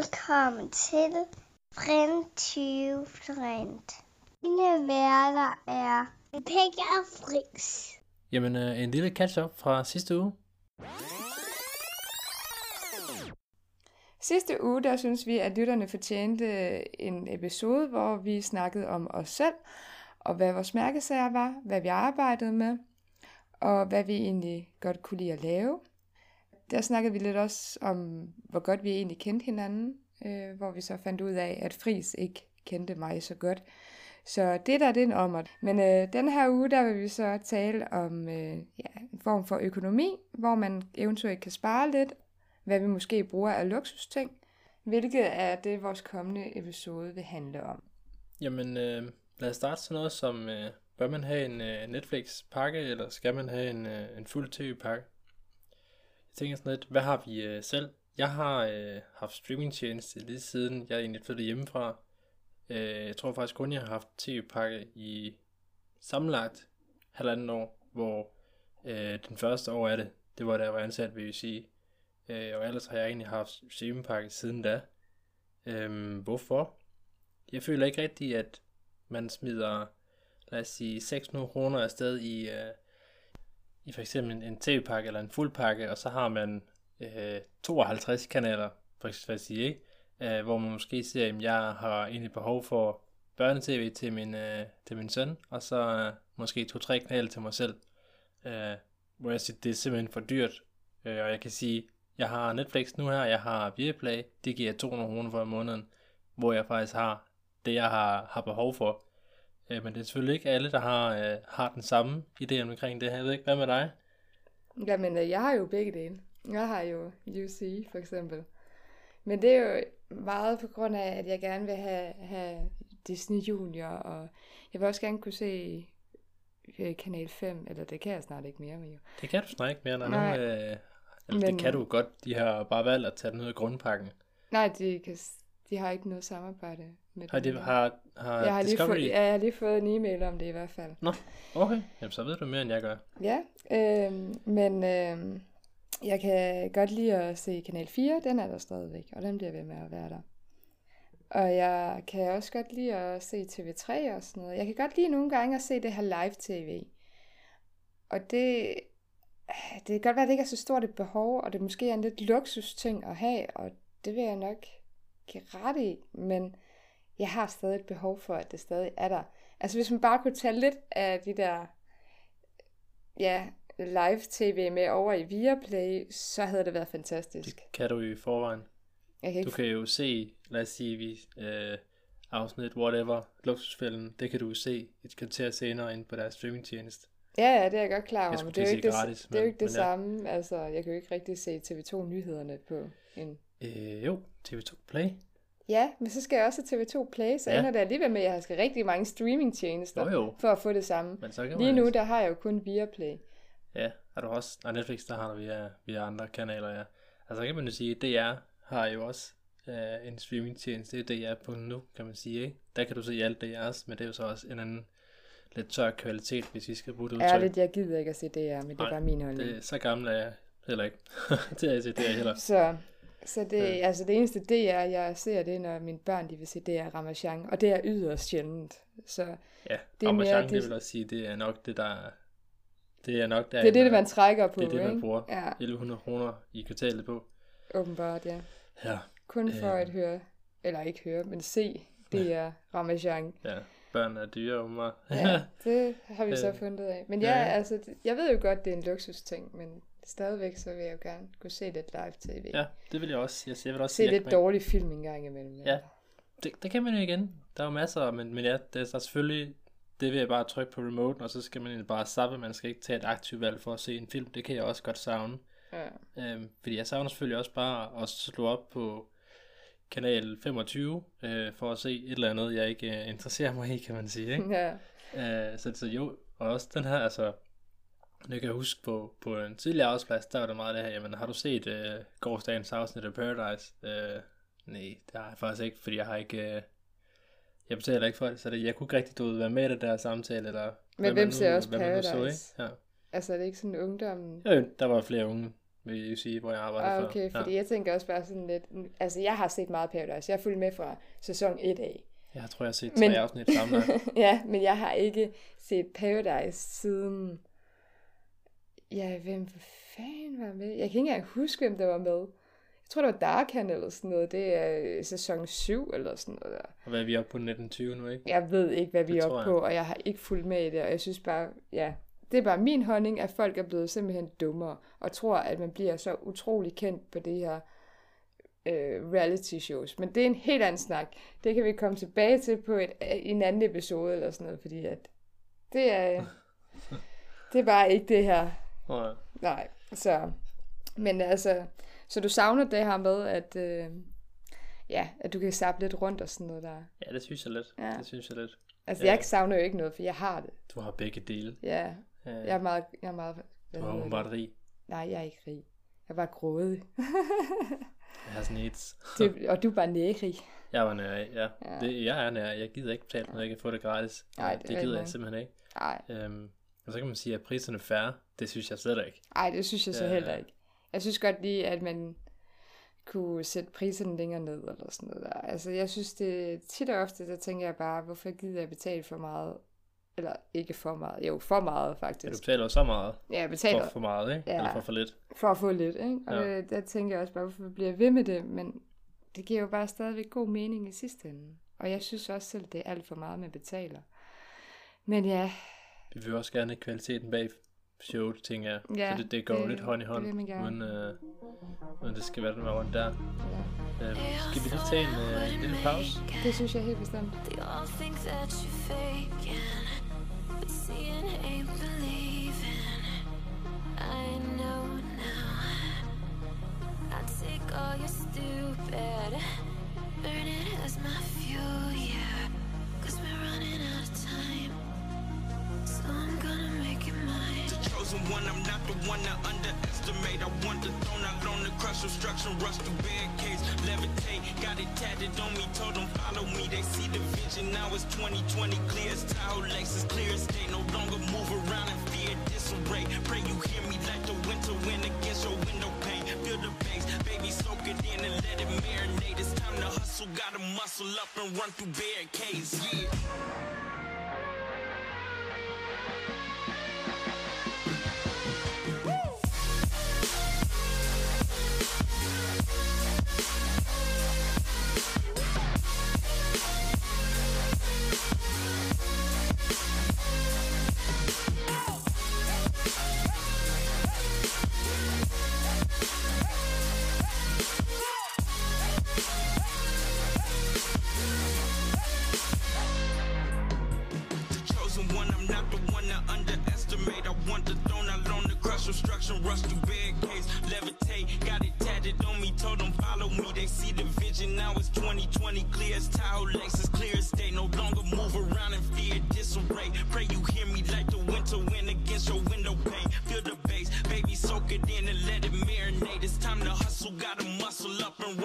Velkommen til Brint 20 Brint. Mine værter er Pegge og Fris. Jamen, øh, en lille catch-up fra sidste uge. Sidste uge, der synes vi, at lytterne fortjente en episode, hvor vi snakkede om os selv, og hvad vores mærkesager var, hvad vi arbejdede med, og hvad vi egentlig godt kunne lide at lave. Der snakkede vi lidt også om, hvor godt vi egentlig kendte hinanden, øh, hvor vi så fandt ud af, at Fris ikke kendte mig så godt. Så det der er den ommer. Men øh, den her uge, der vil vi så tale om øh, ja, en form for økonomi, hvor man eventuelt kan spare lidt, hvad vi måske bruger af luksusting, hvilket er det, vores kommende episode vil handle om. Jamen, øh, lad os starte sådan noget som, øh, bør man have en øh, Netflix-pakke, eller skal man have en, øh, en fuld tv-pakke? Tænker sådan lidt, hvad har vi øh, selv? Jeg har øh, haft streamingtjeneste lige siden jeg egentlig flyttede hjemmefra. Øh, jeg tror faktisk kun, jeg har haft tv-pakke i sammenlagt halvanden år, hvor øh, den første år af det, det var da jeg var ansat ved UC. Øh, og ellers har jeg egentlig haft streamingpakke siden da. Øh, hvorfor? Jeg føler ikke rigtigt, at man smider, lad os sige, 600 kroner afsted i, øh, i for eksempel en, en tv-pakke eller en fuld pakke, og så har man øh, 52 kanaler, for eksempel at sige, ikke? Øh, hvor man måske siger, at jeg har egentlig behov for børnetv til min, øh, til min søn, og så øh, måske to-tre kanaler til mig selv. Øh, hvor jeg siger, det er simpelthen for dyrt. Øh, og jeg kan sige, jeg har Netflix nu her, jeg har Viaplay, det giver 200 kroner for måneden, hvor jeg faktisk har det, jeg har, har behov for. Øh, men det er selvfølgelig ikke alle, der har, øh, har den samme idé omkring det her. Jeg ved ikke, hvad med dig? Jamen, øh, jeg har jo begge dele. Jeg har jo UC, for eksempel. Men det er jo meget på grund af, at jeg gerne vil have, have Disney Junior, og jeg vil også gerne kunne se øh, Kanal 5, eller det kan jeg snart ikke mere med jo. Det kan du snart ikke mere, når Nej. nu, øh, eller Men- det kan du godt. De har bare valgt at tage den ud af grundpakken. Nej, de, kan, de har ikke noget samarbejde med Har, den. de, har, har jeg har, lige Discovery? fået, ja, jeg har lige fået en e-mail om det i hvert fald. Nå, okay. Jamen, så ved du mere, end jeg gør. Ja, øh, men øh, jeg kan godt lide at se Kanal 4, den er der stadigvæk, og den bliver ved med at være der. Og jeg kan også godt lide at se TV3 og sådan noget. Jeg kan godt lide nogle gange at se det her live-tv. Og det, det kan godt være, at det ikke er så stort et behov, og det måske er en lidt luksus ting at have, og det vil jeg nok give ret i, men jeg har stadig et behov for, at det stadig er der. Altså hvis man bare kunne tage lidt af de der ja, live-tv med over i Viaplay, så havde det været fantastisk. Det kan du jo i forvejen. Jeg kan Du ikke... kan jo se, lad os sige, vi øh, afsnit, whatever, luksusfælden, det kan du se et kvarter senere ind på deres streamingtjeneste. Ja, ja, det er jeg godt klar over, men det er jo ikke det, gratis, det, er jo ikke det ja. samme. Altså, jeg kan jo ikke rigtig se TV2-nyhederne på en... Øh, jo, TV2 Play. Ja, men så skal jeg også have TV2 Play, så Ja. ender det alligevel med, at jeg skal rigtig mange streamingtjenester Jo, jo. for at få det samme. Men så kan Lige nu, der har jeg jo kun Viaplay. Ja, er du også, og Netflix, der har du via, via andre kanaler, ja. Altså kan man jo sige, DR har jo også øh, en streamingtjeneste, det er DR.nu, kan man sige, ikke? Der kan du se alt DR's, men det er jo så også en anden lidt tør kvalitet, hvis vi skal bruge det udtryk. Ærligt, jeg gider ikke at se DR, men det er Nej, bare min holdning. Det, så gammel er jeg heller ikke. det er jeg til DR heller. Så, så det, Ja. altså det eneste DR, jeg ser, det er, når mine børn de vil se DR Ramachan, og det er yderst sjældent. Så Ja, Det er mere det det- vil også sige, det er nok det, der... Det er nok der, det er det, man trækker på, det er det, man ikke? bruger Ja, 1100 kroner i kvartalet på. åbenbart, ja. Ja, Kun for Øh. at høre, eller ikke høre, men se DR Ramachan. ja. Børn er dyre, umiddelbart. Ja, det har vi så Øh, fundet af. Men ja, ja. altså, det- jeg ved jo godt, det er en luksusting, men stadigvæk så vil jeg jo gerne kunne se lidt live-tv. ja, det vil jeg også. Jeg, jeg vil også Se sige, lidt dårlig film en gang imellem. Ja. det, det kan man jo igen. Der er jo masser, men, men ja, der er så selvfølgelig, det vil jeg bare trykke på remote, og så skal man bare zappe. Man skal ikke tage et aktivt valg for at se en film. Det kan jeg også godt savne. ja. Øhm, fordi jeg savner selvfølgelig også bare at slå op på kanal 25, øh, for at se et eller andet, jeg ikke øh, interesserer mig i, kan man sige. Ikke? ja. Øh, så, så jo, og også den her, altså, jeg kan huske på, på en tidligere arbejdsplads, der var der meget af det her, jamen har du set øh, gårdsdagens afsnit af Paradise? Øh, nej, det har jeg faktisk ikke, fordi jeg har ikke, øh, jeg betaler ikke for det, så det, jeg kunne ikke rigtig du ved, være med i den der samtale, eller Men hvem man ser også hvad man nu Paradise? ikke? Ja. Altså, er det ikke sådan ungdom? Jo, jo, der var flere unge, vil jeg sige, hvor jeg arbejder Ah, før. okay, fordi jeg tænker også bare sådan lidt... Altså, jeg har set meget Paradise. Jeg har fulgt med fra sæson 1 af. Ja, jeg tror, jeg har set Men- tre afsnit sammen. ja, men jeg har ikke set Paradise siden... Ja, hvem fanden var med? Jeg kan ikke engang huske, hvem der var med. Jeg tror, det var Darkan eller sådan noget. Det er øh, sæson 7 eller sådan noget der. Og hvad er vi oppe på 1920 nu, ikke? Jeg ved ikke, hvad vi Det er oppe på, og jeg har ikke fulgt med i det, og jeg synes bare, ja, det er bare min holdning, at folk er blevet simpelthen dummere, og tror, at man bliver så utrolig kendt på det her øh, reality shows. Men det er en helt anden snak. Det kan vi komme tilbage til på et, i en anden episode eller sådan noget, fordi at det er, det er bare ikke det her. Og, Nej, så, men altså, så du savner det her med, at, øh, ja, at du kan sappe lidt rundt og sådan noget der. ja, det synes jeg lidt. Ja. Det synes jeg lidt. Altså, Ja. jeg savner jo ikke noget, for jeg har det. Du har begge dele. Ja, Øh, jeg er meget, jeg er meget, hvad du åbenbart det? rig. Nej, jeg er ikke rig. Jeg er bare grådig. Jeg har sådan et. Det, og du er bare nærig. Jeg var nær, ja. Ja. ja. Det, jeg er nær. Jeg gider ikke betale, når jeg kan få det gratis. Nej, Øh, det er det gider jeg simpelthen ikke. Nej, Øhm, og så kan man sige, at priserne er færre. Det synes jeg slet ikke. ej, det synes jeg så Ja. heller ikke. Jeg synes godt lige, at man kunne sætte priserne længere ned, eller sådan noget der. Altså, jeg synes det tit og ofte, så tænker jeg bare, hvorfor gider jeg betale for meget? Eller ikke for meget, jo, for meget Ja, du faktisk. betaler så meget Ja, jeg for betaler for meget, ikke? Ja. Eller for for lidt. for at få lidt, ikke? Og Ja. ja. der tænker jeg også bare, hvorfor bliver jeg ved med det? Men det giver jo bare stadigvæk god mening i sidste ende. Og jeg synes også selv, det er alt for meget, man betaler. Men ja, Vi vil også gerne have kvaliteten bag showet, tænker jeg. Ja, så det, det går det- lidt hånd i det hånd, vil man gerne. uden, øh, uden det skal være den rundt der. ja, Øh, skal vi lige tage en øh, en lille pause? det synes jeg helt bestemt. Seeing ain't believing. I know now. I take all your stupid, burn it as my fuel, yeah. Cause we're running out of time. So I'm gonna make it mine. the chosen one. I'm not the one to underestimate. Obstruction, rush through barricades, levitate. Got it tatted on me, told them follow me. They see the vision. Now it's 2020, clear as Tahoe, Lexus, clear as day. No longer move around in fear, disarray. Pray you hear me like the winter wind against your window pane. Feel the bass, baby, soak it in and let it marinate. It's time to hustle, gotta muscle up and run through barricades. Yeah. Gotta muscle up and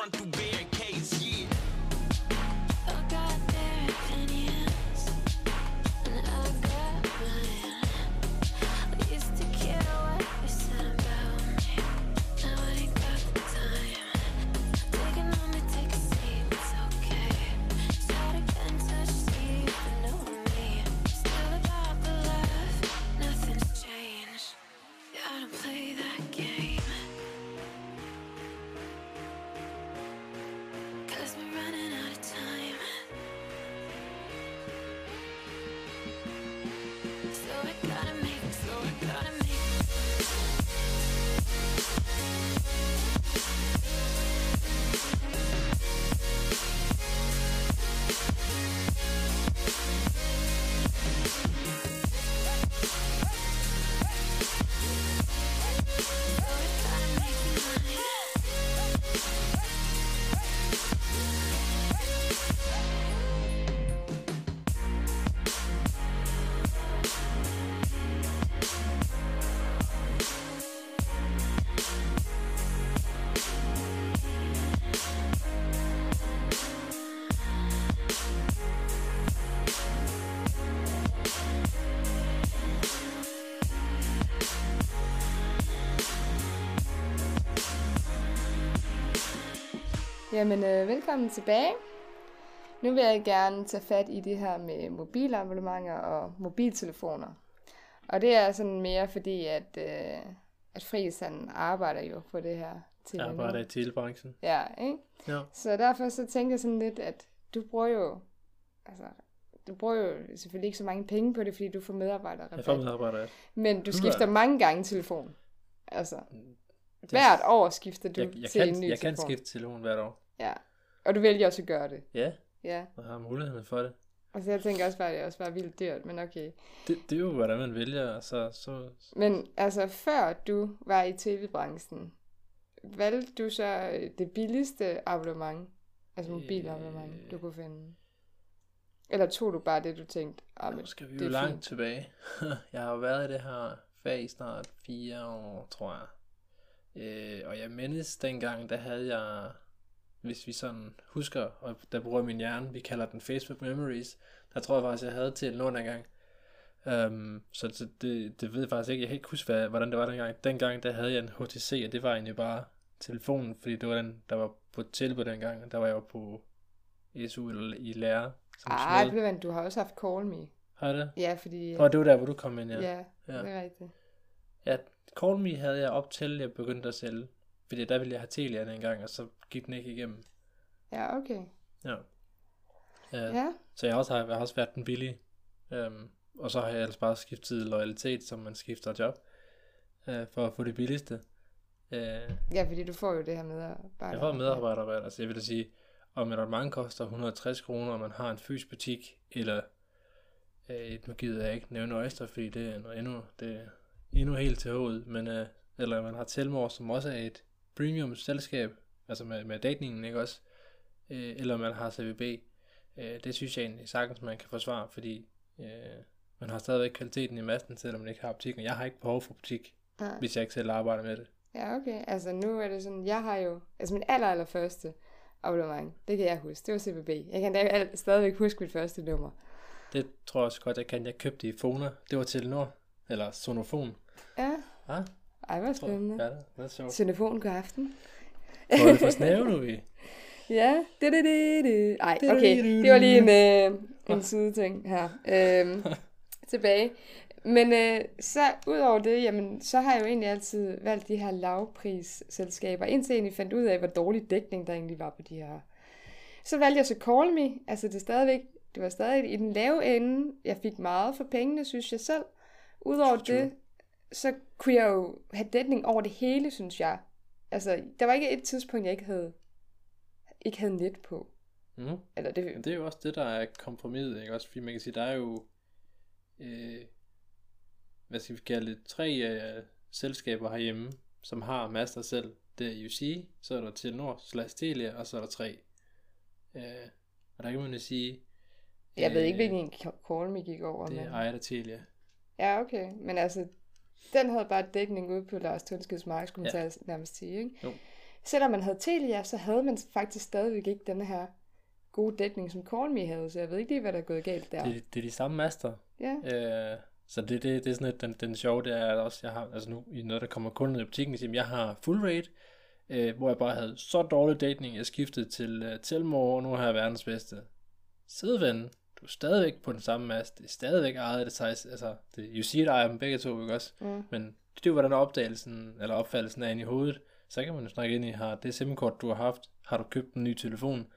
Jamen, øh, velkommen tilbage. Nu vil jeg gerne tage fat i det her med mobilabonnementer og mobiltelefoner. Og det er sådan mere fordi, at, øh, at Friis han arbejder jo på det her til Jeg arbejder i telebranchen. Ja, ikke? Ja. Så derfor så tænker jeg sådan lidt, at du bruger jo, altså, du bruger jo selvfølgelig ikke så mange penge på det, fordi du får medarbejdere. Jeg får medarbejder. Men du Ja. skifter mange gange telefon. Altså, hvert år skifter du Jeg, jeg, til kan, en ny jeg kan telefon. skifte telefon hvert år. Ja. Og du vælger også at gøre det. Ja, Ja. og har muligheden for det. Altså jeg tænker også bare, at det er også bare vildt dyrt, men okay. det. Det er jo, hvordan man vælger, og så, så Men altså før du var i tv-branchen, valgte du så øh, det billigste abonnement, altså mobilabonnement, du kunne finde? Eller tog du bare det, du tænkte, ah, men nu skal vi jo langt fint. tilbage. jeg har jo været i det her fag i snart fire år, tror jeg. Øh, og jeg mindes dengang, der havde jeg, hvis vi sådan husker, og der bruger min hjerne, vi kalder den Facebook Memories, der tror jeg faktisk, jeg havde til en gang. Um, så så det, det ved jeg faktisk ikke. Jeg kan ikke huske, hvad, hvordan det var dengang. Dengang, der havde jeg en HTC, og det var egentlig bare telefonen, fordi det var den, der var på tilbud dengang, og der var jeg jo på SU eller i lære. Som Ej, men du har også haft Call Me. Har det? Ja, fordi... Og det var der, hvor du kom ind, ja. ja, ja. det er rigtigt. Ja, Call Me havde jeg op til, jeg begyndte at sælge. Fordi der ville jeg have Telia dengang, og så gik den ikke igennem. Ja, okay. Ja. ja. Ja, Så jeg også, har, jeg har også været den billige. Um, og så har jeg ellers bare skiftet loyalitet, som man skifter job. Uh, for at få det billigste. Uh, ja, fordi du får jo det her med at bare... jeg får medarbejderrabat. Altså jeg vil da sige, om et abonnement koster 160 kroner, og man har en fysisk butik, eller et, nu gider jeg ikke nævne Oyster, fordi det er noget endnu, det er endnu helt til hovedet, men uh, eller man har Telmore, som også er et premium selskab, altså med, med dækningen, ikke også? Uh, eller man har CVB. Uh, det synes jeg egentlig sagtens, man kan forsvare, fordi uh, man har stadigvæk kvaliteten i masten, selvom man ikke har butikken. Jeg har ikke behov for butik, Nej. hvis jeg ikke selv arbejder med det. Ja, okay. Altså nu er det sådan, jeg har jo, altså min aller, aller første abonnement, det kan jeg huske, det var CBB. Jeg kan da stadigvæk huske mit første nummer. Det tror jeg også godt, jeg kan. Jeg købte i Fona. Det var Telenor. Eller Sonofon. Ja, Ah, ej, hvor spændende. Ja, det er sjovt. Telefon, god aften. Hvor er det for snæve nu i? Ja, det det det det. Ej, okay, det var lige en, øh, en sideting her. Øhm, tilbage. Men øh, så udover det, jamen, så har jeg jo egentlig altid valgt de her lavprisselskaber, indtil jeg egentlig fandt ud af, hvor dårlig dækning der egentlig var på de her. Så valgte jeg så Call Me, altså det er stadigvæk, det var stadig i den lave ende. Jeg fik meget for pengene, synes jeg selv. Udover det, så kunne jeg jo have dækning over det hele, synes jeg. Altså, der var ikke et tidspunkt, jeg ikke havde, ikke havde net på. Mm. Eller det, Men det er jo også det, der er kompromiset, ikke også? Fordi man kan sige, der er jo, øh, hvad skal vi kalde det, tre øh, selskaber herhjemme, som har master selv. Det er UC, så er der Telenor slash Telia, og så er der tre. Øh, og der kan man jo sige, Jeg ved ikke, øh, hvilken call me gik over. Det men... er ejet af Telia. Ja, okay. Men altså, den havde bare dækning ude på Lars Tunskeds mark, skulle man Ja. nærmest sige, ikke? Jo. Selvom man havde Telia, så havde man faktisk stadigvæk ikke den her gode dækning, som Call Me havde, så jeg ved ikke lige, hvad der er gået galt der. Det, det er de samme master. Ja, Øh, så det, det, det er sådan lidt, den, den sjove, det er også, jeg har, altså nu, i noget, der kommer kun ned i butikken, siger, jeg har full rate, øh, hvor jeg bare havde så dårlig dækning, jeg skiftede til uh, Telmore, og nu har jeg verdens bedste. Sid ven, er stadigvæk på den samme mast, det er stadigvæk ejet af det size, altså, det, you see it, ejer dem begge to, ikke også? Mm. Men det er jo, hvordan opdagelsen, eller opfattelsen er inde i hovedet, så kan man jo snakke ind i, har det SIM-kort, du har haft, har du købt en ny telefon,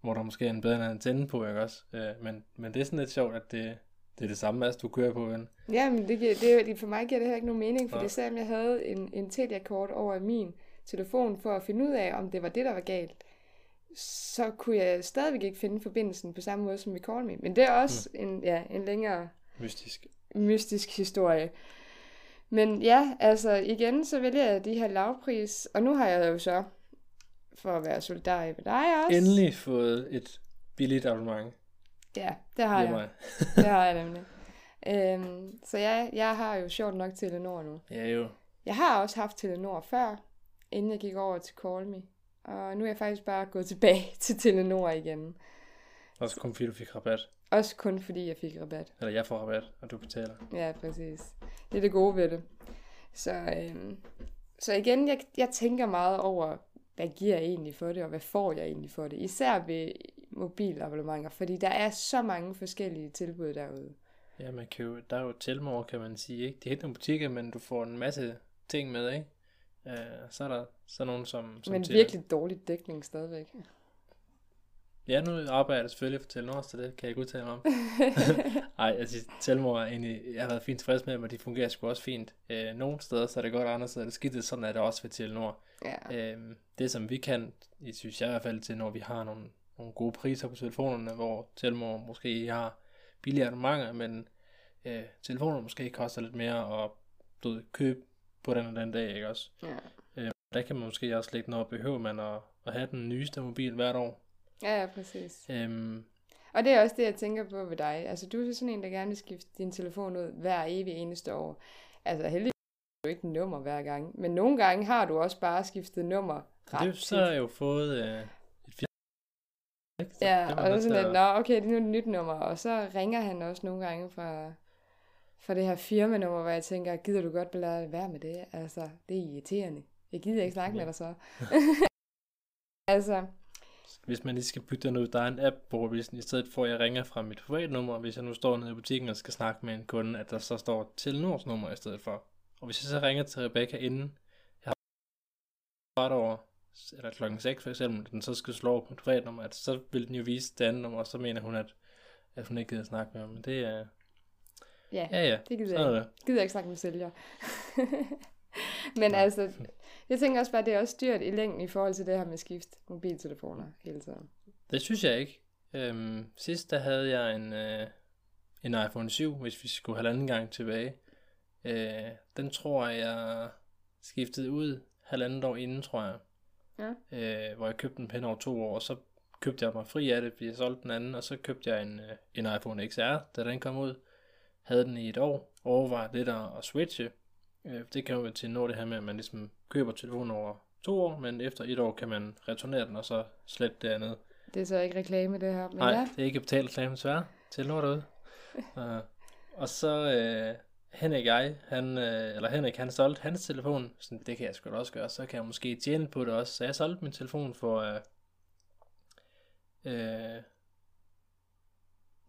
hvor der måske er en bedre antenne på, ikke også? Øh, men, men det er sådan lidt sjovt, at det, det er det samme mast, du kører på, ven. ja men det, giver, det, for mig giver det her ikke nogen mening, fordi Nej. selvom jeg havde en, en Telia-kort over min telefon for at finde ud af, om det var det, der var galt, så kunne jeg stadigvæk ikke finde forbindelsen på samme måde som i Call Me. Men det er også mm. en, ja, en længere Mystisk. mystisk historie. Men ja, altså igen, så vælger jeg de her lavpris, og nu har jeg jo så, for at være solidarisk med dig også. Endelig fået et billigt abonnement. Ja, det har jeg. Det har jeg nemlig. Øhm, så ja, jeg har jo sjovt nok Telenor nu. Ja jo. Jeg har også haft Telenor før, inden jeg gik over til Call Me. Og nu er jeg faktisk bare gået tilbage til Telenor igen. Også kun fordi du fik rabat. Også kun fordi jeg fik rabat. Eller jeg får rabat, og du betaler. Ja, præcis. Det er det gode ved det. Så, øhm, så igen, jeg, jeg tænker meget over hvad giver jeg egentlig for det, og hvad får jeg egentlig for det? Især ved mobilabonnementer, fordi der er så mange forskellige tilbud derude. Ja, man kan jo, der er jo Telmor, kan man sige, ikke? Det er ikke nogle butikker, men du får en masse ting med, ikke? Uh, så er der så nogen som... som Men til- virkelig dårlig dækning stadigvæk. Ja, nu arbejder jeg selvfølgelig for Telnor, så det kan jeg ikke udtale mig om. Ej, altså Telmor er egentlig, jeg har været fint tilfreds med dem, og de fungerer sgu også fint. Øh, nogle steder så er det godt, andre steder er det skidt, sådan er det også ved Telnor. Ja. Øh, det som vi kan, i synes jeg i hvert fald til, når vi har nogle, nogle gode priser på telefonerne, hvor Telmor måske har billigere abonnementer, men øh, telefonerne måske koster lidt mere, og du ved, købe på den og den dag, ikke også? ja. Der kan man måske også lægge noget, behøver man at, at have den nyeste mobil hvert år. Ja, ja, præcis. Øhm, Og det er også det, jeg tænker på ved dig. Altså, du er sådan en, der gerne vil skifte din telefon ud hver evig eneste år. Altså, heldigvis du ikke nummer hver gang. Men nogle gange har du også bare skiftet nummer ret det, så har jeg jo fået øh, et? Så Ja, det og så sådan lidt, nå, okay, det er nu et nyt nummer. Og så ringer han også nogle gange fra, fra det her firmanummer, hvor jeg tænker, gider du godt lade være med det? Altså, det er irriterende. Jeg gider ikke snakke med dig så. altså, Hvis man lige skal bytte den ud, der er en app, hvor hvis, i stedet for at jeg ringer fra mit privatnummer, hvis jeg nu står nede i butikken og skal snakke med en kunde, at der så står Telenors nummer i stedet for. Og hvis jeg så ringer til Rebecca inden, jeg har ret over, eller klokken 6 for eksempel, den så skal slå over på mit privatnummer, at så vil den jo vise det andet nummer, og så mener hun, at, at hun ikke gider snakke med ham. Men det er, ja, ja ja, det gider jeg er ikke. gider ikke snakke med sælger. Men altså, jeg tænker også bare, at det er også dyrt i længden i forhold til det her med skift mobiltelefoner hele tiden. Det synes jeg ikke. Øhm, sidst der havde jeg en, øh, en iPhone 7, hvis vi skulle halvanden gang tilbage. Øh, den tror jeg, jeg skiftede ud halvandet år inden, tror jeg. Ja. Øh, hvor jeg købte den hen over to år, og så købte jeg mig fri af det, fordi jeg solgte den anden, og så købte jeg en, øh, en iPhone XR, da den kom ud. Havde den i et år, overvejede lidt at, at switche. Øh, det kan jo til nå det her med, at man ligesom køber telefonen over to år, men efter et år kan man returnere den, og så slette det andet. Det er så ikke reklame, det her. Men Nej, ja, det er ikke betalt reklame, desværre. Til nu derude. uh, og så øh, Henrik jeg, han, øh, eller Henrik, han solgte hans telefon. Sådan, det kan jeg sgu da også gøre. Så kan jeg måske tjene på det også. Så jeg solgte min telefon for øh, øh,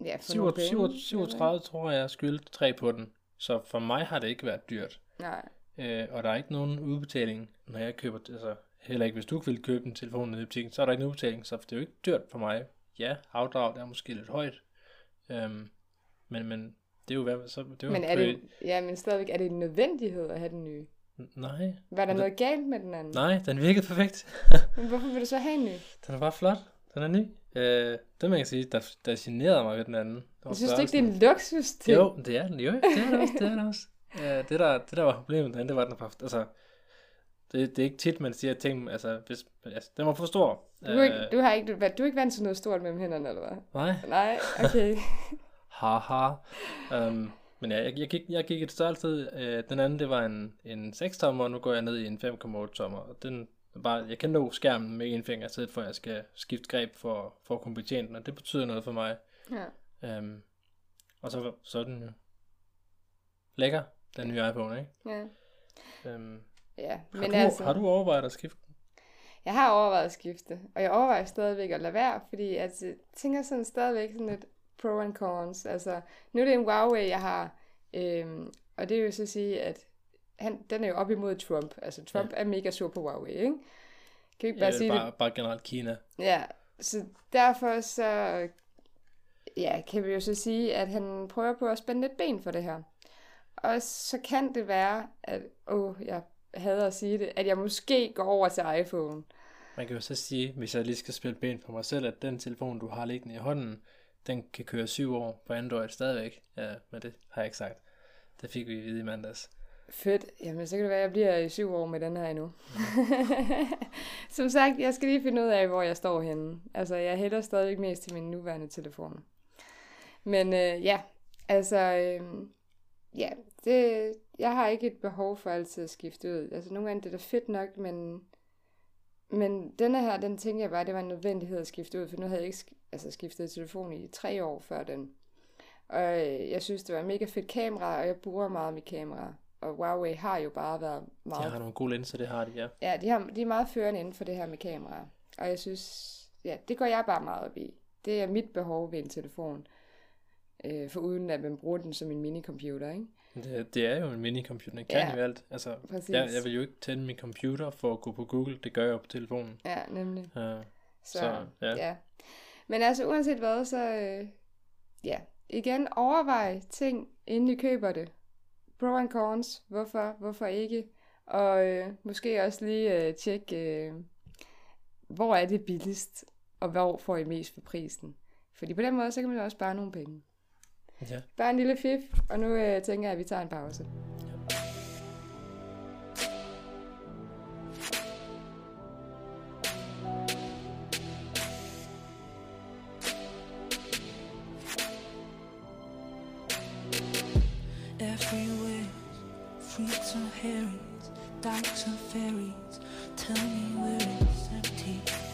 ja for nogle 37, penge, 37, 37 tror jeg, jeg skyldte tre på den. Så for mig har det ikke været dyrt. Nej, Øh, og der er ikke nogen udbetaling, når jeg køber, altså heller ikke hvis du vil købe en telefon nede i butikken, så er der ikke nogen udbetaling, så det er jo ikke dyrt for mig. Ja, afdrag det er måske lidt højt, øhm, men, men det er jo hvad, så det er jo men er det, ja, men stadigvæk, er det en nødvendighed at have den nye? Nej, Var der noget galt med den anden? nej, den virkede perfekt. Men hvorfor vil du så have en ny? Den er bare flot, den er ny. Øh, det man kan sige, der, der generede mig ved den anden. Det Jeg synes du ikke, det er en luksus til? Jo, det er den, jo, det er det også, det er det også. Ja, det, der, det der var problemet den, det var, at den var, altså, det, det er ikke tit, man siger ting, altså, hvis, altså, den var for stor. Du, er ikke, du, har ikke, du, du er ikke vant til noget stort mellem hænderne, eller hvad? Nej, Nej, okay. haha. Um, men ja, jeg, jeg, gik, jeg gik et størrelse, øh, den anden, det var en, en 6 tommer, og nu går jeg ned i en 5,8 tommer, og den bare, jeg kan nå skærmen med en finger, stedet for jeg skal skifte greb for, for at kunne betjene den, og det betyder noget for mig. Ja. Um, og så, så er den jo lækker, den nye iPhone, ikke? ja. Um, ja. har, Men du, altså, har du overvejet at skifte den? jeg har overvejet at skifte, og jeg overvejer stadigvæk at lade være, fordi at jeg tænker sådan stadigvæk sådan lidt pro and cons. Altså, nu er det en Huawei, jeg har, øhm, og det vil jo så sige, at han, den er jo op imod Trump. Altså, Trump ja. er mega sur på Huawei, ikke? Kan vi ikke bare Ja, sige bare, det? bare generelt Kina. Ja, så derfor så ja, kan vi jo så sige, at han prøver på at spænde lidt ben for det her. Og så kan det være, at, åh, jeg hader at sige det, at jeg måske går over til iPhone. Man kan jo så sige, hvis jeg lige skal spille ben på mig selv, at den telefon, du har liggende i hånden, den kan køre syv år på Android stadigvæk. Ja, men det har jeg ikke sagt. Det fik vi at vide i mandags. Fedt. Jamen, så kan det være, at jeg bliver i syv år med den her endnu. Som sagt, jeg skal lige finde ud af, hvor jeg står henne. Altså, jeg hælder stadigvæk mest til min nuværende telefon. Men øh, ja, altså, øh, ja, det, jeg har ikke et behov for altid at skifte ud. Altså, nogle gange det er da fedt nok, men, men denne her, den tænker jeg bare, det var en nødvendighed at skifte ud, for nu havde jeg ikke altså, skiftet telefon i tre år før den. Og øh, jeg synes, det var et mega fedt kamera, og jeg bruger meget mit kamera. og Huawei har jo bare været De meget har nogle gode linser, det har de, ja. Ja, de, har, de er meget førende inden for det her med kameraer. Og jeg synes, ja, det går jeg bare meget op i. Det er mit behov ved en telefon. Øh, for uden at man bruger den som en minicomputer, ikke? Det, det er jo en minicomputer, den kan Ja, jo alt. Altså, præcis. jeg, jeg vil jo ikke tænde min computer for at gå på Google, det gør jeg på telefonen. Ja, nemlig. Uh, Så, Så, ja. ja. Men altså, uanset hvad, så øh, ja. Igen, overvej ting, inden I køber det. Pro and cons. Hvorfor, hvorfor ikke? Og øh, måske også lige øh, tjekke, øh, hvor er det billigst, og hvor får I mest for prisen. Fordi på den måde, så kan man jo også spare nogle penge. Ja. Bare er en lille fif, og nu øh, tænker jeg, at vi tager en pause. Everywhere, fruits and herrings, dykes and ferries. Tell me where it's empty.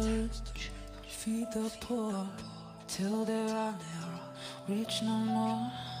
The rich, feed the poor, till there are no rich no more.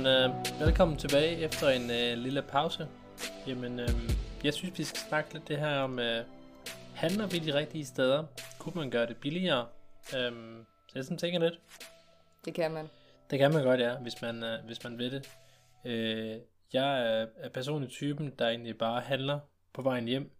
Jamen, øh, velkommen tilbage efter en øh, lille pause. Jamen, øh, jeg synes, vi skal snakke lidt det her om, øh, handler vi de rigtige steder? Kunne man gøre det billigere? Øh, så jeg sådan tænker lidt. Det kan man. Det kan man godt, ja, hvis man, øh, hvis man vil det. Øh, jeg er, er personligt typen, der egentlig bare handler på vejen hjem.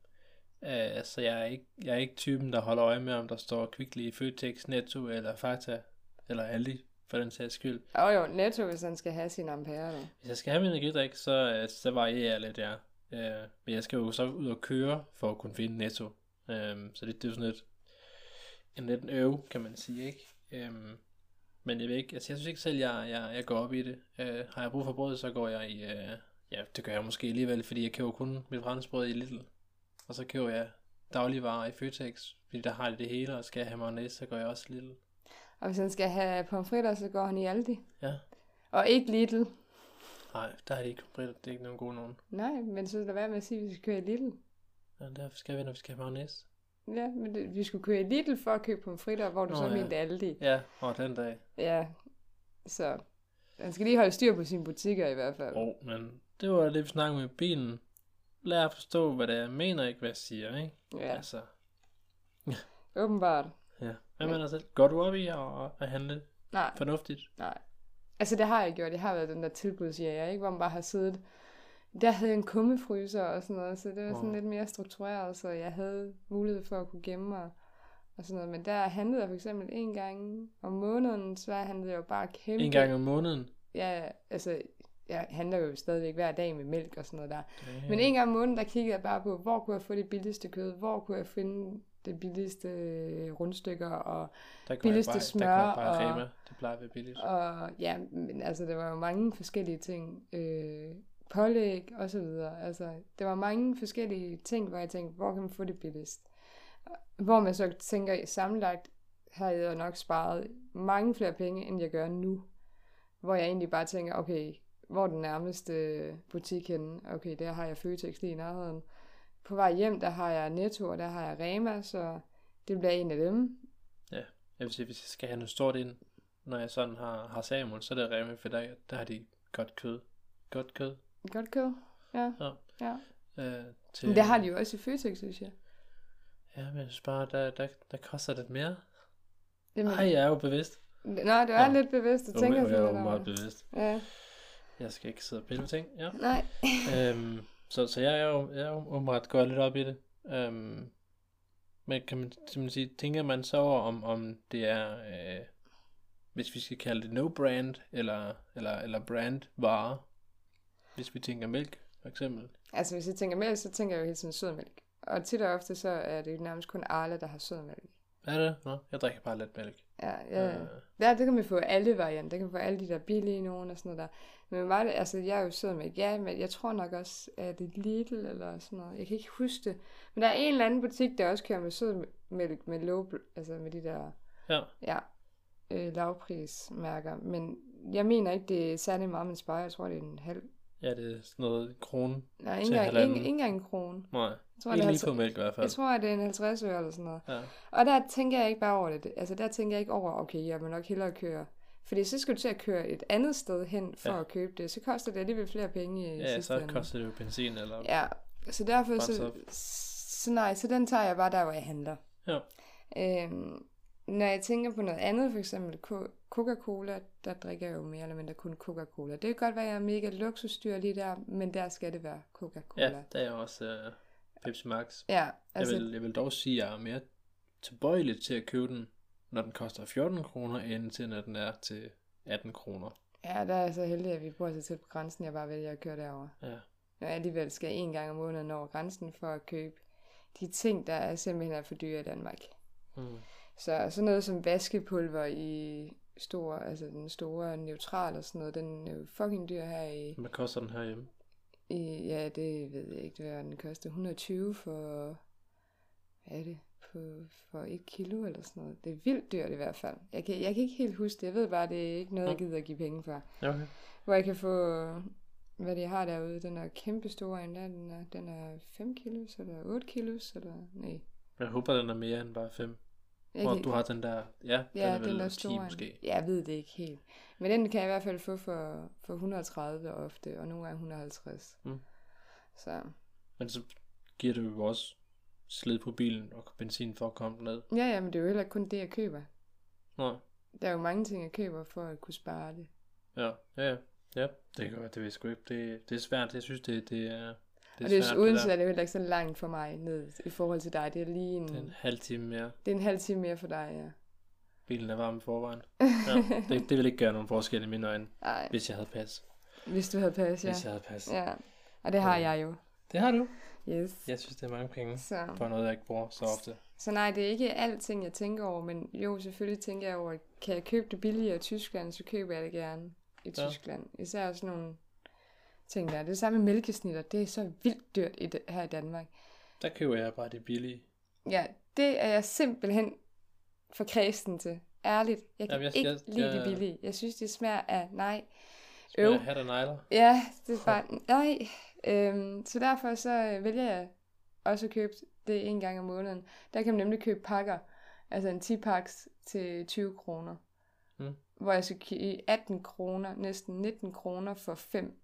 Øh, så jeg er, ikke, jeg er ikke typen, der holder øje med, om der står Kvickly i Føtex, Netto eller Fakta eller Aldi, for den sags skyld. Og jo, netto, hvis han skal have sin ampere. Nu. Hvis jeg skal have min energidrik, så, øh, så varierer jeg lidt, ja. Øh, men jeg skal jo så ud og køre, for at kunne finde netto. Øh, så det, det er jo sådan lidt en lidt en øve, kan man sige, ikke? Øh, men jeg ved ikke, altså jeg synes ikke selv, jeg, jeg, jeg går op i det. Øh, har jeg brug for brød, så går jeg i, øh, ja, det gør jeg måske alligevel, fordi jeg køber kun mit franskbrød i Lidl. Og så køber jeg dagligvarer i Føtex, fordi der har de det hele, og skal jeg have mayonnaise, så går jeg også i Lidl. Og hvis han skal have pomfritter, så går han i Aldi. Ja. Og ikke Lidl. Nej, der har de ikke kompritter, det er ikke nogen gode nogen. Nej, men så lad være med at sige, at vi skal køre i Lidl. Ja, derfor skal vi, når vi skal have mayonnaise. Ja, men det, vi skulle køre i Lidl for at købe pomfritter, hvor du Nå, så ja. mente Aldi. Ja, og den dag. Ja, så han skal lige holde styr på sine butikker i hvert fald. Oh, men det var det, vi snakkede med bilen. Lær at forstå, hvad det er, jeg mener, ikke hvad jeg siger, ikke? Ja, Altså, åbenbart. ja. Hvad med dig selv? Går du op i at, at handle Nej, fornuftigt? nej. Altså det har jeg gjort. Jeg har været den der tilbudsjæger, ikke? Hvor man bare har siddet der havde jeg en kummefryser og sådan noget, så det var sådan Wow. lidt mere struktureret, så jeg havde mulighed for at kunne gemme mig og sådan noget. Men der handlede jeg for eksempel en gang om måneden, så handlede jeg jo bare kæmpe... En gang om måneden. Ja, altså, jeg handler jo stadigvæk hver dag med mælk og sådan noget der. Damn. Men en gang om måneden, der kiggede jeg bare på, hvor kunne jeg få det billigste kød, hvor kunne jeg finde det billigste øh, rundstykker, og, der billigste bare, smør Der bare og- Rema. Det plejer at være billigt. og ja, men altså, der var jo mange forskellige ting. Øh, pålæg og så videre. Altså, der var mange forskellige ting, hvor jeg tænkte, hvor kan man få det billigst? Hvor man så tænker, sammenlagt har jeg nok sparet mange flere penge, end jeg gør nu. Hvor jeg egentlig bare tænker, okay, hvor er den nærmeste butik henne? Okay, der har jeg Føtex lige i nærheden. På vej hjem, der har jeg Netto, og der har jeg Rema, så det bliver en af dem. Jeg vil sige, hvis jeg skal have noget stort ind, når jeg sådan har, har Samuel, så er det Rema, for der, der har de godt kød. Godt kød. Godt kød. Ja. Ja. ja. Øh, til, Men det har de jo også i Føtex, synes jeg. Ja, men jeg synes bare, der, der, der koster lidt mere. Jamen, Ej, jeg er jo bevidst. Nå, det er Nå. lidt bevidst at Jo, tænke jeg sådan er jo meget bevidst. Ja, Jeg skal ikke sidde og pille med ting. Ja. nej. øhm, så, så jeg er jo, jeg er jo åbenbart gået lidt op i det. Øhm, men kan man simpelthen sige, tænker man så over, om, om det er, øh, hvis vi skal kalde det no-brand, eller, eller, eller brand-varer, hvis vi tænker mælk, for eksempel. Altså, hvis jeg tænker mælk, så tænker jeg jo hele tiden sødmælk. Og tit og ofte, så er det jo nærmest kun Arla, der har sødmælk. Er det? Nå, jeg drikker bare lidt mælk. Ja, ja. Øh, Der, det kan man få alle varianter. Det kan man få alle de der billige nogen og sådan noget der. Men var det, altså, jeg er jo sødmælk. Ja, men jeg tror nok også, at det er Lidl eller sådan noget. Jeg kan ikke huske det. Men der er en eller anden butik, der også kører med sødmælk med low, altså med de der, ja, ja, øh, lavprismærker. Men jeg mener ikke, det er særlig meget, man sparer. Jeg tror, det er en halv. Ja, det er sådan noget krone. Nej, ikke engang, ikke, ikke engang en krone. Nej, Jeg tror, ikke det er lige på 50, mælk i hvert fald. jeg tror, at det er en 50 øre eller sådan noget. Ja. Og der tænker jeg ikke bare over det. Altså der tænker jeg ikke over, okay, jeg må nok hellere køre. Fordi så skal du til at køre et andet sted hen for Ja. at købe det. Så koster det alligevel flere penge i Ja, sidste så ende. koster det jo benzin, eller... Ja, så derfor så, så nej, så den tager jeg bare der, hvor jeg handler. Ja. Øhm, når jeg tænker på noget andet, for eksempel Coca-Cola, der drikker jeg jo mere eller mindre kun Coca-Cola. Det kan godt være, at jeg er mega luksusdyr lige der, men der skal det være Coca-Cola. Ja, der er også uh, Pepsi Max. ja Jeg altså, vil, jeg vil dog sige, at jeg er mere tilbøjelig til at købe den, når den koster 14 kroner, end til når den er til 18 kroner. ja, der er jeg så heldig, at vi bor så tæt på grænsen, jeg bare vælger at køre derover. Ja. Når jeg alligevel skal en gang om måneden over grænsen for at købe de ting, der er simpelthen er for dyre i Danmark. Mm. Så sådan noget som vaskepulver i stor, altså den store neutral og sådan noget, den er jo fucking dyr her i, Hvad koster den herhjemme? i ja, det ved jeg ikke, hvad den koster. 120 for, hvad er det, på, for et kilo eller sådan noget. Det er vildt dyrt i hvert fald. Jeg kan, jeg kan ikke helt huske det. Jeg ved bare, det er ikke noget, jeg gider at give penge for. Okay. Hvor jeg kan få, hvad de har derude, den er kæmpe stor en der, den er, den er 5 kilos, eller 8 kilos, eller nej. Jeg håber, den er mere end bare 5. Jeg Hvor du har den der, ja, den Ja, er vel den der 10 store. måske. Ja, jeg ved det ikke helt. Men den kan jeg i hvert fald få for, for 130 ofte, og nogle gange 150. Mm. Så Men så giver det jo også slid på bilen og benzin for at komme ned. ja, ja, men det er jo heller ikke kun det, jeg køber. Nå, Der er jo mange ting, jeg køber for at kunne spare det. ja, ja, ja. Ja, det godt, det ved sgu ikke. Det, det er svært, jeg synes, det, det er, det og det er svært, uden det så er det jo heller ikke så langt for mig ned i forhold til dig. Det er lige en, Det er en halv time mere. det er en halv time mere for dig, ja. Bilen er varm i forvejen. Ja, det, det vil ikke gøre nogen forskel i mine øjne, Ej, hvis jeg havde pas. hvis du havde pas, ja. Hvis jeg havde pas. Ja, og det har Ja. jeg jo. Det har du. Yes. Jeg synes, det er mange penge Så. for noget, jeg ikke bruger så ofte. Så nej, det er ikke alting, jeg tænker over, men jo, selvfølgelig tænker jeg over, kan jeg købe det billigere i Tyskland, så køber jeg det gerne i Ja. Tyskland. Især sådan nogle ting der. Det er samme med mælkesnitter, det er så vildt dyrt i det, her i Danmark. Der køber jeg bare det billige. Ja, det er jeg simpelthen for kredsen til. Ærligt, jeg kan Jamen, jeg- ikke jeg- lide jeg- det billige. Jeg synes, det smager af nej. Smager Øv. hat og negler. Ja, det er bare nej. Øhm, så derfor så øh, vælger jeg også at købe det en gang om måneden. Der kan man nemlig købe pakker, altså en 10 paks til 20 kroner. Mm. Hvor jeg skal give 18 kroner, næsten 19 kroner for 5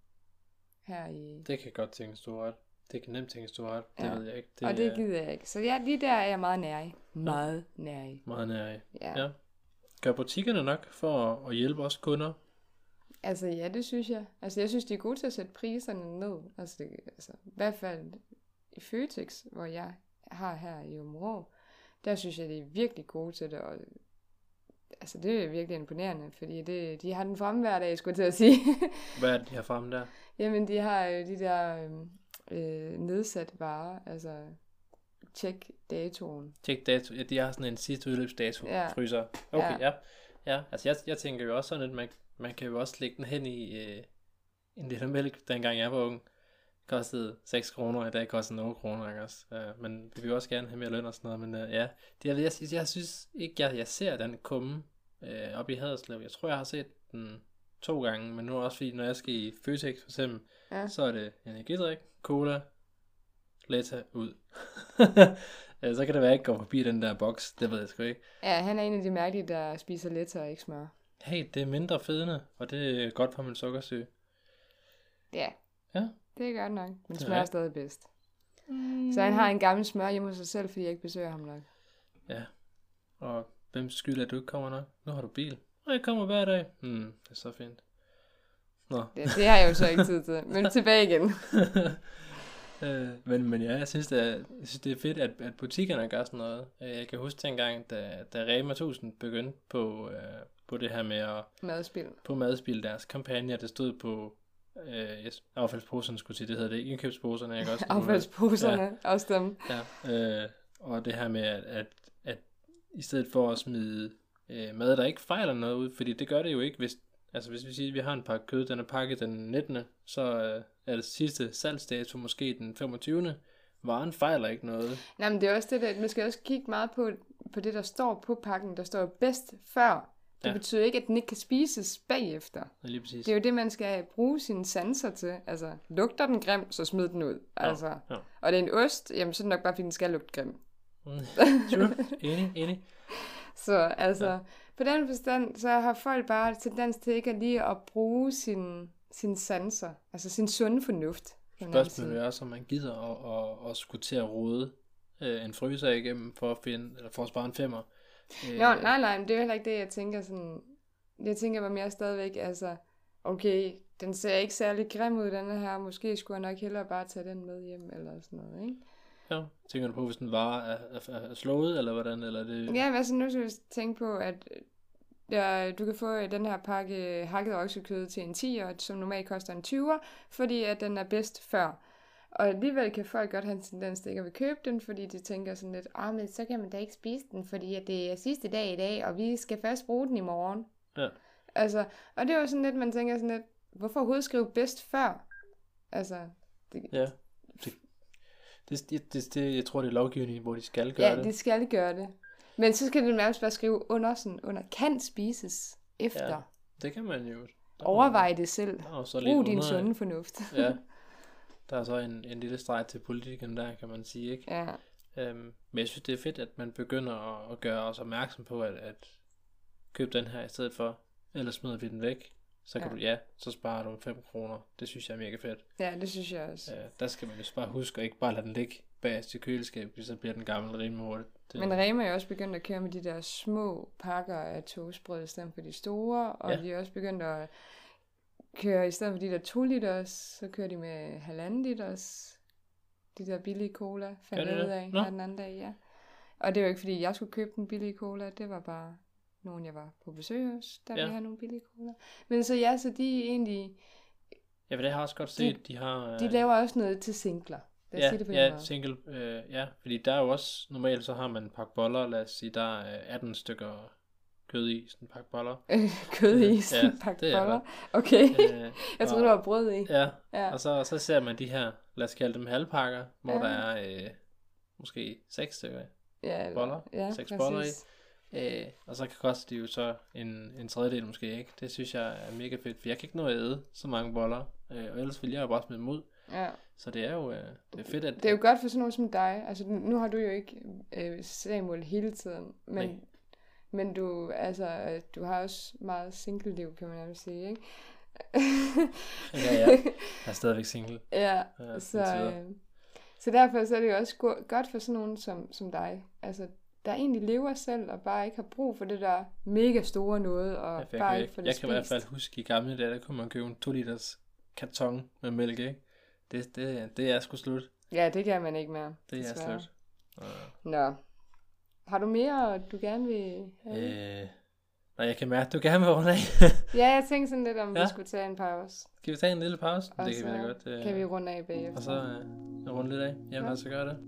her i... Det kan godt tænkes, du ret. Det kan nemt tænkes, du ret. Det Ja. ved jeg ikke. og det er gider jeg ikke. Så ja, lige der er jeg meget nær i. Meget nær i. meget nær i. Ja. Ja. Gør butikkerne nok for at, at hjælpe os kunder? Altså ja, det synes jeg. Altså jeg synes, de er gode til at sætte priserne ned. Altså, det, altså i hvert fald i Føtex, hvor jeg har her i Områ, der synes jeg, de er virkelig gode til det. Og, altså det er virkelig imponerende, fordi det, de har den fremme hver dag, skulle jeg til at sige. Hvad er det, de har fremme der? Jamen, de har jo de der øh, øh, nedsat varer, altså tjek datoen. Tjek dato. Ja, de har sådan en sidste udløbsdato Ja. fryser. Okay, Ja. ja. ja. Altså jeg, jeg tænker jo også sådan, at man, man kan jo også lægge den hen i øh, en liter mælk, dengang jeg var ung. Kostede 6 kroner, og i dag koster 0 kroner, ikke også? Uh, men vi vil jo også gerne have mere løn og sådan noget, men uh, ja. Det, jeg, jeg, jeg, jeg synes ikke, jeg, jeg ser den kumme øh, op i Haderslev. Jeg tror, jeg har set den to gange, men nu også fordi, når jeg skal i Føtex for eksempel, Ja. så er det energidrik, cola, Letta ud. Øh, så kan det være, at jeg ikke går forbi den der boks, det ved jeg sgu ikke. Ja, han er en af de mærkelige, der spiser lettere og ikke smør. Hey, det er mindre fedende, og det er godt for min sukkersyge. Ja. Ja. Det gør det nok, men er smør er stadig bedst. Mm. Så han har en gammel smør hjemme hos sig selv, fordi jeg ikke besøger ham nok. Ja. Og hvem skyld er, at du ikke kommer nok? Nu har du bil. Og jeg kommer hver dag. Hmm, det er så fint. Nå. Det, det har jeg jo så ikke tid til. Men tilbage igen. øh, men, men ja, jeg synes, det er, jeg synes, det er fedt, at, at butikkerne gør sådan noget. Øh, Jeg kan huske dengang, da, da Rema 1000 begyndte på, øh, på det her med at Madspil. på madspil, deres kampagne, der stod på øh, yes, affaldsposerne, skulle jeg sige, det hedder det ikke, indkøbsposerne, ikke også? Affaldsposerne, ja. også dem. Ja, øh, og det her med, at, at, at i stedet for at smide øh, mad, der ikke fejler noget ud, fordi det gør det jo ikke, hvis, altså hvis vi siger, at vi har en pakke kød, den er pakket den 19., så øh, er det sidste salgsdato måske den 25. Varen fejler ikke noget. Nej, men det er også det der, man skal også kigge meget på, på det, der står på pakken. Der står bedst før. Det Ja. betyder ikke, at den ikke kan spises bagefter. Ja, Lige præcis. Det er jo det, man skal bruge sine sanser til. Altså, lugter den grim, så smid den ud. Altså. ja. Og det er en ost, jamen så er det nok bare, fordi den skal lugte grim. True. Enig, enig. Så altså, ja. på den forstand, så har folk bare tendens til ikke at lige at bruge sin, sin sanser. Altså sin sunde fornuft. Spørgsmålet er om man gider at, at, at skulle til at rode øh, en fryser igennem for at, finde, eller for at spare en femmer. Øh, Nå, nej, nej, men det er heller ikke det, jeg tænker sådan... Jeg tænker bare mere stadigvæk, altså... Okay, den ser ikke særlig grim ud, denne her. Måske skulle jeg nok hellere bare tage den med hjem, eller sådan noget, ikke? Ja, tænker du på, hvis den var er, er, er slået, eller hvordan? Eller er det... Ja, men altså nu skal vi tænke på, at øh, ja, du kan få øh, den her pakke hakket oksekød til en 10'er, som normalt koster en 20'er, fordi at den er bedst før. Og alligevel kan folk godt have en tendens til ikke at vil købe den, fordi de tænker sådan lidt, ah, men så kan man da ikke spise den, fordi at det er sidste dag i dag, og vi skal først bruge den i morgen. Ja. Altså, og det er jo sådan lidt, man tænker sådan lidt, hvorfor overhovedet skrive bedst før? Altså, det, Ja. Det, det, det, det, jeg tror, det er lovgivning, hvor de skal gøre ja, det. de skal gøre det. Men så skal det nærmest bare skrive under, sådan, under kan spises efter. Ja, Ja. Det kan man jo. Der Overvej det selv. Der er så Brug din sunde fornuft. Ja. Der er så en, en lille streg til politikerne der, kan man sige, ikke? ja. Øhm, men jeg synes, det er fedt, at man begynder at, at gøre os opmærksom på, at, at køb den her i stedet for, ellers smider vi den væk. Så kan Ja. du, ja, så sparer du 5 kroner. Det synes jeg er mega fedt. ja, det synes jeg også. Øh, der skal man jo bare huske at ikke bare lade den ligge bagerst i køleskabet, fordi så bliver den gammel rimelig hurtigt. Det, Men Rema er jo også begyndt at køre med de der små pakker af toastbrød i stedet for de store, og Ja. ja. de er også begyndt at køre, i stedet for de der 2 liters, så kører de med halvanden liters, de der billige cola, fandt jeg ud af her den anden dag, ja. Og det var ikke fordi, jeg skulle købe den billige cola, det var bare nogen, jeg var på besøg hos, der Ja. ja. ville have nogle billige cola. Men så ja, så de er egentlig, Ja, for det har jeg også godt set, de, har... de øh, laver også noget til singler. Lad os ja, sige det på ja, måde. single, øh, ja, fordi der er jo også, normalt så har man en pakke boller, lad os sige, der er 18 stykker kød i, sådan en pakke boller. Kød i Ja, sådan en det pakke er boller. Okay, Øh, jeg troede, der var brød i. Ja, Ja. og så, så ser man de her, lad os kalde dem halvpakker, hvor Ja. der er øh, måske 6 stykker, Ja, boller. Ja, Seks præcis. boller i. øh, og så kan koste de jo så en, en tredjedel måske, ikke? Det synes jeg er mega fedt, for jeg kan ikke nå at æde så mange boller, øh, og ellers vil jeg jo bare smide dem ud. Ja. Så det er jo øh, det er fedt, at... Det er jo godt for sådan nogen som dig. Altså, nu- har du jo ikke øh, Samuel hele tiden, men, Nej. men du, altså, øh, du har også meget single-liv, kan man nærmest sige, ikke? Ja, ja. Jeg er stadigvæk single. ja, Ja, så, øh, så derfor så er det jo også go- godt for sådan nogen som, som dig. Altså, der egentlig lever selv, og bare ikke har brug for det der mega store noget, og Ja, for bare ikke kan, få jeg det kan i hvert fald spist. huske i gamle dage, der kunne man købe en 2 liters karton med mælk, ikke? Det, det, det er sgu slut. Ja, det kan man ikke mere. Det er desværre. slut. Og, Nå. Har du mere, du gerne vil have? øh, nej, jeg kan mærke, at du gerne vil runde af. Ja, jeg tænkte sådan lidt, om ja. Vi skulle tage en pause. Skal vi tage en lille pause? Og det kan vi da godt. Øh, kan vi runde af bagefter. Og så øh, runde lidt af. Jamen, Ja. lad os så gøre det.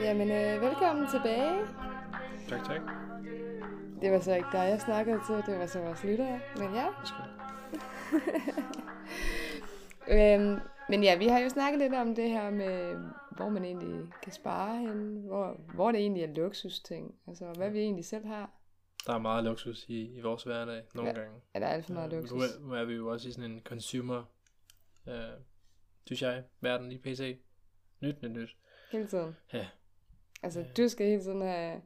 Jamen, øh, velkommen tilbage. Tak, tak. Det var så ikke dig, jeg snakkede til, det var så vores lyttere. Men ja. Øhm, men ja, vi har jo snakket lidt om det her med, hvor man egentlig kan spare hen, hvor, hvor det egentlig er luksusting, altså hvad vi egentlig selv har. Der er meget luksus i, i vores hverdag, nogle Ja, gange. Er der alt for meget Øh, luksus? Nu er, nu er vi jo også i sådan en consumer, øh, synes jeg, verden i PC. Nyt, nyt, nyt. Hele tiden. Ja. Altså, du skal hele tiden have,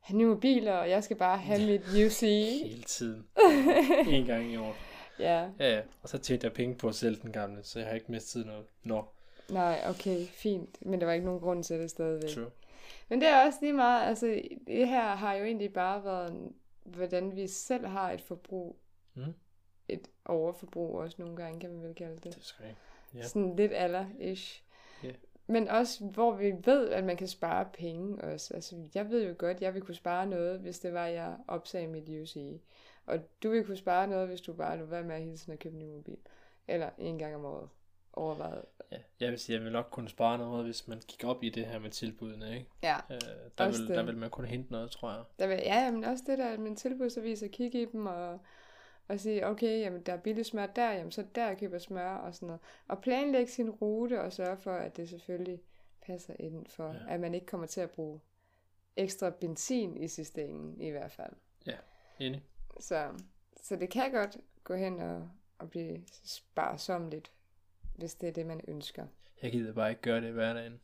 have nye mobiler, og jeg skal bare have mit UC. Hele tiden. en gang i år. Ja, Ja, ja. Og så tjente jeg penge på at sælge den gamle, så jeg har ikke mistet noget. Nå, nej, okay, fint. Men der var ikke nogen grund til det stadigvæk. true. Men det er også lige meget, altså det her har jo egentlig bare været, hvordan vi selv har et forbrug. Mm. Et overforbrug også nogle gange, kan man vel kalde det. Det sgu ikke. Ja. Sådan lidt aller-ish. Men også, hvor vi ved, at man kan spare penge også. Altså, jeg ved jo godt, at jeg ville kunne spare noget, hvis det var, at jeg opsagde mit UCI. Og du ville kunne spare noget, hvis du bare lå være med at hele tiden at købe en ny mobil. Eller en gang om året. Overvejet. Ja, jeg vil sige, jeg vil nok kunne spare noget, hvis man gik op i det her med tilbudene, ikke? Ja, Øh, der, vil, det. der vil man kunne hente noget, tror jeg. der vil, ja, men også det der med tilbudsaviser, kigge i dem og, og sige, okay, jamen der er billig smør der, jamen så der køber smør og sådan noget. Og planlægge sin rute og sørge for, at det selvfølgelig passer ind for, Ja. ja. at man ikke kommer til at bruge ekstra benzin i sidste ende i hvert fald. Enig. Så, så det kan godt gå hen og, og blive sparsomligt, hvis det er det, man ønsker. Jeg gider bare ikke gøre det i hverdagen.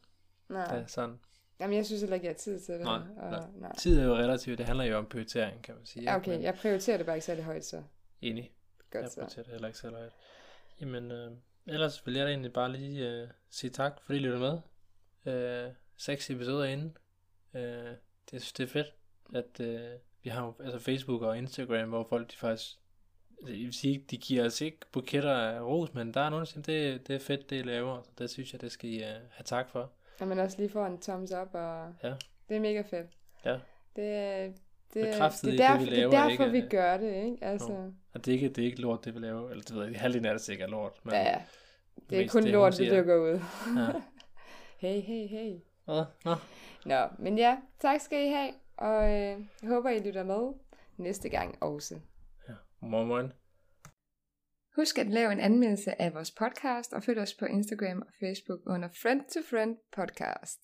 Nej, Det er sådan. jamen jeg synes heller ikke, jeg har tid til det. Nej, og, nej. nej. Tid er jo relativt. Det handler jo om prioritering, kan man sige. Ja, ikke? okay, Men jeg prioriterer det bare ikke særlig højt, så Enig. godt Jeg så. prioriterer det heller ikke selv højt. Jamen, øh, ellers vil jeg da egentlig bare lige øh, sige tak, fordi I lytter med. Øh, seks episoder inden. Øh, det, jeg synes, det er fedt, at øh, vi har altså Facebook og Instagram, hvor folk de faktisk, altså, jeg vil sige, de giver os ikke buketter af ros, men der er nogen, der siger, det, det er fedt, det I laver. Så det synes jeg, det skal I uh, have tak for. Og man også lige får en thumbs up, og Ja. det er mega fedt. Ja. Det, det, er- det, er det, derfor, vi det er laver, derfor, ikke? vi gør det, ikke? Altså, Og det er ikke, det er ikke lort, det vi laver. Eller det ved jeg ikke, halvdelen af det sikkert er lort. Men, ja, ja. Det er kun det, lort, siger. dykker ud. Ja. hey, hey, hey. Hvad? Nå. Nå, men ja, tak skal I have, og øh, jeg håber, I lytter med næste gang også. Morgen, morgen. Husk at lave en anmeldelse af vores podcast, og følg os på Instagram og Facebook under Friend to Friend Podcast.